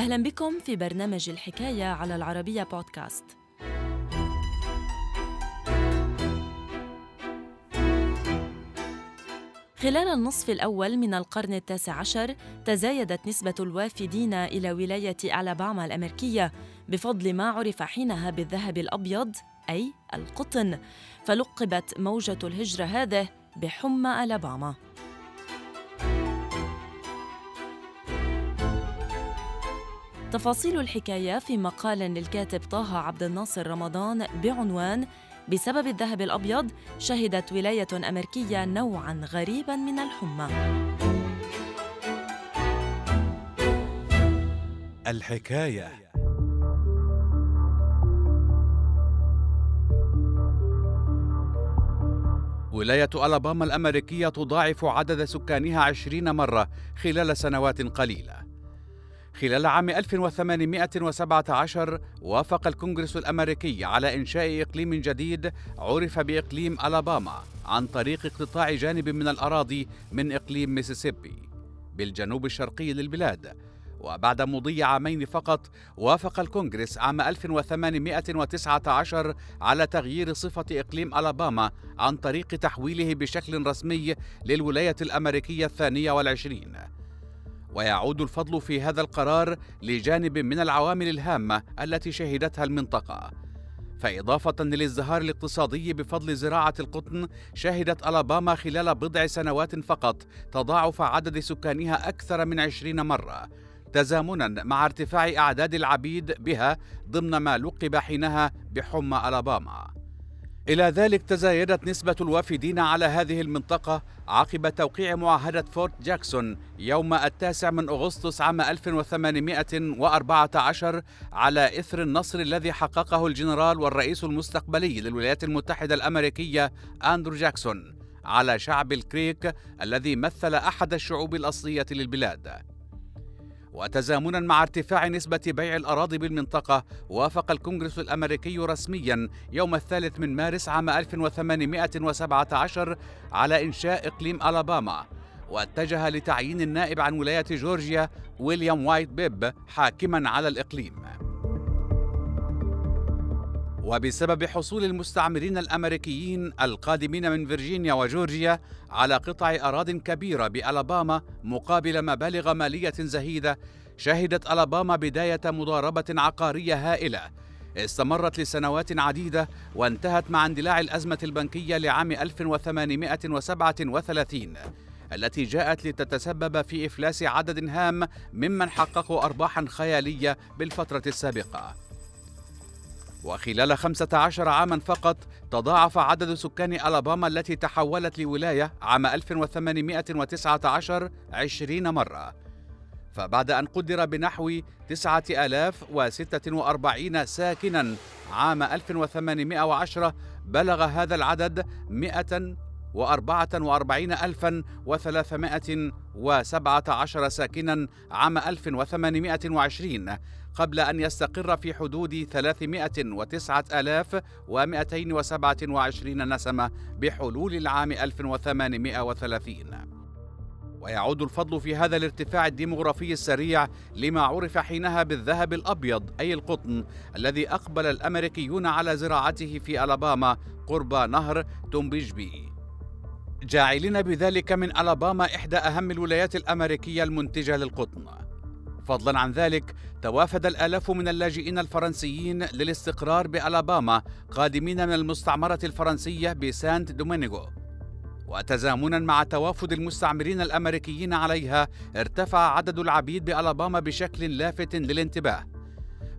أهلا بكم في برنامج الحكاية على العربية بودكاست. خلال النصف الأول من القرن التاسع عشر تزايدت نسبة الوافدين إلى ولاية ألاباما الأمريكية بفضل ما عرف حينها بالذهب الأبيض أي القطن. فلقبت موجة الهجرة هذه بحمى ألاباما. تفاصيل الحكاية في مقال للكاتب طه عبد الناصر رمضان بعنوان بسبب الذهب الأبيض شهدت ولاية أمريكية نوعاً غريباً من الحمى. الحكاية ولاية ألاباما الأمريكية تضاعف عدد سكانها عشرين مرة خلال سنوات قليلة خلال عام 1817 وافق الكونغرس الأمريكي على إنشاء إقليم جديد عرف بإقليم ألاباما عن طريق اقتطاع جانب من الأراضي من إقليم ميسيسيبي بالجنوب الشرقي للبلاد. وبعد مضي عامين فقط وافق الكونغرس عام 1819 على تغيير صفة إقليم ألاباما عن طريق تحويله بشكل رسمي للولاية الأمريكية الثانية والعشرين. ويعود الفضل في هذا القرار لجانب من العوامل الهامة التي شهدتها المنطقة. فإضافة للازدهار الاقتصادي بفضل زراعة القطن شهدت ألاباما خلال بضع سنوات فقط تضاعف عدد سكانها أكثر من عشرين مرة تزامنا مع ارتفاع أعداد العبيد بها ضمن ما لقب حينها بحمى ألاباما. إلى ذلك تزايدت نسبة الوافدين على هذه المنطقة عقب توقيع معاهدة فورت جاكسون يوم التاسع من أغسطس عام 1814 على إثر النصر الذي حققه الجنرال والرئيس المستقبلي للولايات المتحدة الأمريكية أندرو جاكسون على شعب الكريك الذي مثل أحد الشعوب الأصلية للبلاد. وتزامنا مع ارتفاع نسبة بيع الأراضي بالمنطقة وافق الكونغرس الأمريكي رسميا يوم الثالث من مارس عام 1817 على إنشاء إقليم ألاباما. واتجه لتعيين النائب عن ولاية جورجيا ويليام وايت بيب حاكما على الإقليم. وبسبب حصول المستعمرين الأمريكيين القادمين من فيرجينيا وجورجيا على قطع اراض كبيرة بألاباما مقابل مبالغ مالية زهيدة شهدت ألاباما بداية مضاربة عقارية هائلة. استمرت لسنوات عديدة وانتهت مع اندلاع الأزمة البنكية لعام 1837 التي جاءت لتتسبب في إفلاس عدد هام ممن حققوا ارباحا خيالية بالفترة السابقة. وخلال 15 عاما فقط تضاعف عدد سكان ألاباما التي تحولت لولاية عام 1819 عشرين مرة. فبعد أن قدر بنحو 9046 ساكنا عام 1810 بلغ هذا العدد 144317 ساكنا عام 1820 قبل أن يستقر في حدود 309227 نسمة بحلول العام 1830 ويعود الفضل في هذا الارتفاع الديمغرافي السريع لما عرف حينها بالذهب الأبيض أي القطن الذي أقبل الأمريكيون على زراعته في ألاباما قرب نهر تومبيجبي. جاعلين بذلك من ألاباما إحدى أهم الولايات الأمريكية المنتجة للقطن. فضلا عن ذلك توافد الآلاف من اللاجئين الفرنسيين للاستقرار بألاباما قادمين من المستعمرة الفرنسية بسانت دومينيغو. وتزامنا مع توافد المستعمرين الأمريكيين عليها ارتفع عدد العبيد بألاباما بشكل لافت للانتباه.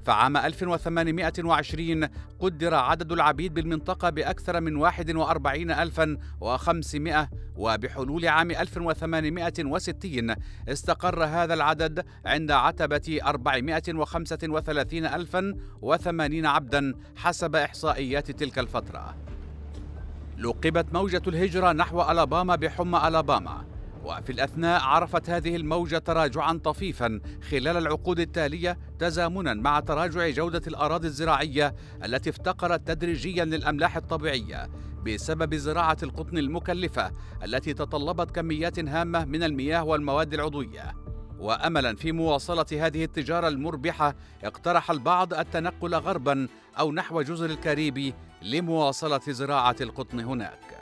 فعام 1820 قدر عدد العبيد بالمنطقة بأكثر من 41500 وبحلول عام 1860 استقر هذا العدد عند عتبة 435080 عبدا حسب إحصائيات تلك الفترة. لقبت موجة الهجرة نحو ألاباما بحمى ألاباما. وفي الأثناء عرفت هذه الموجة تراجعا طفيفا خلال العقود التالية تزامنا مع تراجع جودة الأراضي الزراعية التي افتقرت تدريجيا للأملاح الطبيعية بسبب زراعة القطن المكلفة التي تطلبت كميات هامة من المياه والمواد العضوية. واملا في مواصلة هذه التجارة المربحة اقترح البعض التنقل غربا أو نحو جزر الكاريبي لمواصلة زراعة القطن هناك.